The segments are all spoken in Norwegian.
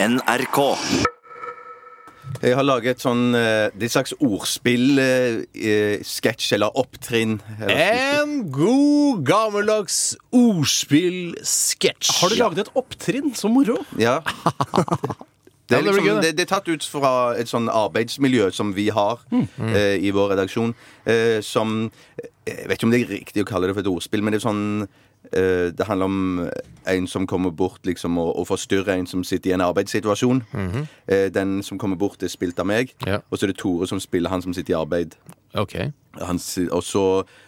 NRK. Jeg har laget et sånn eh, et slags ordspill-sketsj eller opptrinn. eller- En god, gammeldags ordspill-sketsj. Har du laget et opptrinn? Så moro. Ja. Det er, liksom, det. det, det er tatt ut fra et sånn arbeidsmiljø som vi har Mm. eh, i vår redaksjon. Eh, som Jeg vet ikke om det er riktig å kalle det for et ordspill, men det er sånn eh, Det handler om en som kommer bort liksom, og, og forstyrrer en som sitter i en arbeidssituasjon. eh, den som kommer bort, er spilt av meg. Ja. Og så er det Tore som spiller han som sitter i arbeid. Ok. Han, og så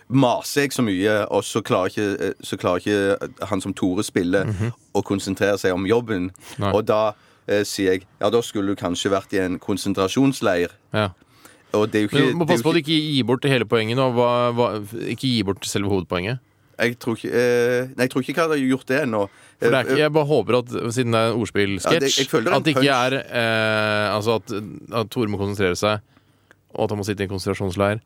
maser jeg så mye, og så klarer ikke, eh, så klarer ikke han som Tore spiller, å konsentrere seg om jobben. Nei. Og da eh, sier jeg ja, da skulle du kanskje vært i en konsentrasjonsleir. Ja. Og det er jo ikke, Men du må det passe på at du ikke gir bort hele poenget nå. Hva, hva, ikke gi bort selve hovedpoenget. jeg, tror ikke, eh, nei, jeg tror ikke jeg hadde gjort det ennå. For det er ikke, Eh, jeg bare håper at siden det er en Ja, det- ordspillsketsj, jeg føler det er en at det ikke er eh, Altså at, at Tore må konsentrere seg, og at han må sitte i en konsentrasjonsleir.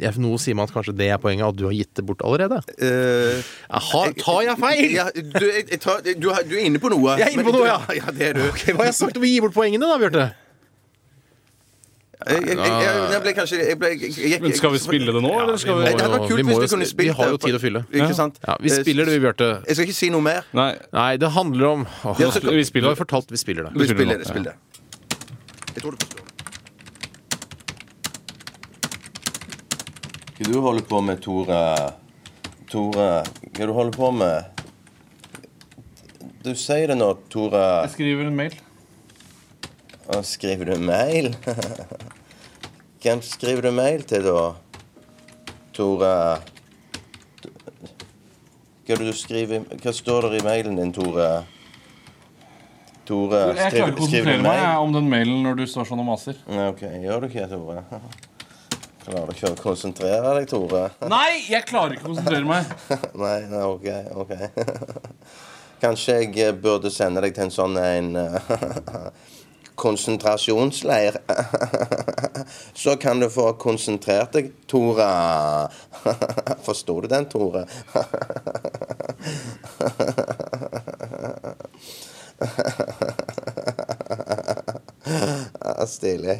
Jeg- Noe sier meg at kanskje det er poenget, at du har gitt det bort allerede. eh, Aha, tar jeg feil? Ja, du, jeg, jeg tar, du, har- du er inne på noe. Jeg er inne på men- noe, ja. ja. Det er du. Hva har jeg sagt om å gi bort poengene, da, Bjarte? Jeg, jeg, jeg, jeg, ble kanskje jeg ble, jeg, jeg, Men skal vi spille det nå, eller skal vi vi Det kult vi må jo vi har jo tid å fylle. Ikke sant? Ja, vi Eh, spiller det, vi, Bjarte. Jeg skal ikke si noe mer. Nei, Nei, det handler om Ja, så- vi spiller har fortalt vi spiller det. Vi spiller spiller det. Spill det. Jeg tror du forstår. Hva du holder på med, Tore? Tore, hva du holder på med? Du sier det nå, Tore. Jeg skriver en mail. Og skriver du mail? Hvem skriver du mail til, da? Tore Hva er det du skriver Hva står det i mailen din, Tore? Tore, skriver, Jeg klarer ikke å konsentrere meg jeg, om den mailen når du står sånn og maser. OK, gjør du ikke, Tore? Klarer du ikke å konsentrere deg, Tore? Nei, jeg klarer ikke å konsentrere meg. Nei, nei, OK. ok Kanskje jeg eh, burde sende deg til en sånn en eh, konsentrasjonsleir. Så kan du få konsentrert deg, Tore. Forsto du den, Tore? Ja, Stilig.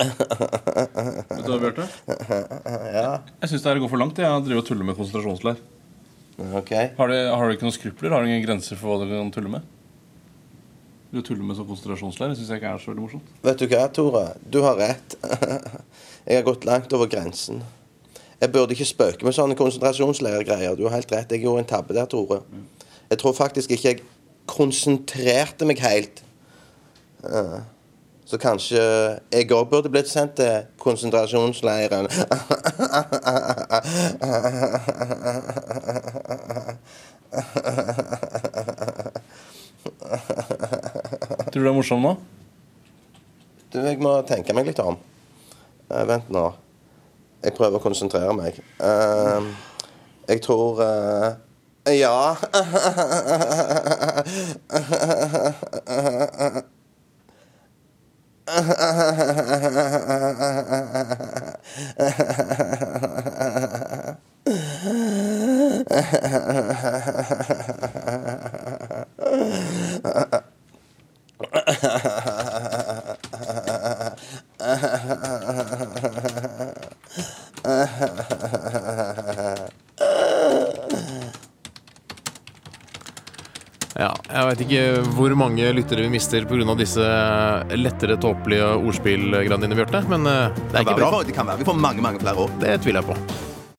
Vet du hva, Bjarte? Jeg syns det her går for langt. Jeg driver og tuller med konsentrasjonsleir. Okay. Har, du- har du ikke noen skrupler? Har du ingen grenser for hva du kan tulle med? Det å tulle med sånn konsentrasjonsleir syns jeg ikke er så veldig morsomt. Vet du hva, Tore? Du har rett. Jeg har gått langt over grensen. Jeg burde ikke spøke med sånne konsentrasjonsleirgreier. Du har helt rett. Jeg gjorde en tabbe der, Tore. Jeg tror faktisk ikke jeg konsentrerte meg helt. Eh, Så kanskje jeg òg burde blitt sendt til konsentrasjonsleiren. Tror du det er morsomt nå? Du, jeg må tenke meg litt om. Uh, vent nå. Jeg prøver å konsentrere meg. Uh, jeg tror uh, Ja. Ja, jeg veit ikke hvor mange lyttere vi mister pga. disse lettere tåpelige ordspillgreiene dine, Bjarte. Men eh, det er ikke bra. Det kan være vi får mange, mange flere år. Det tviler jeg på.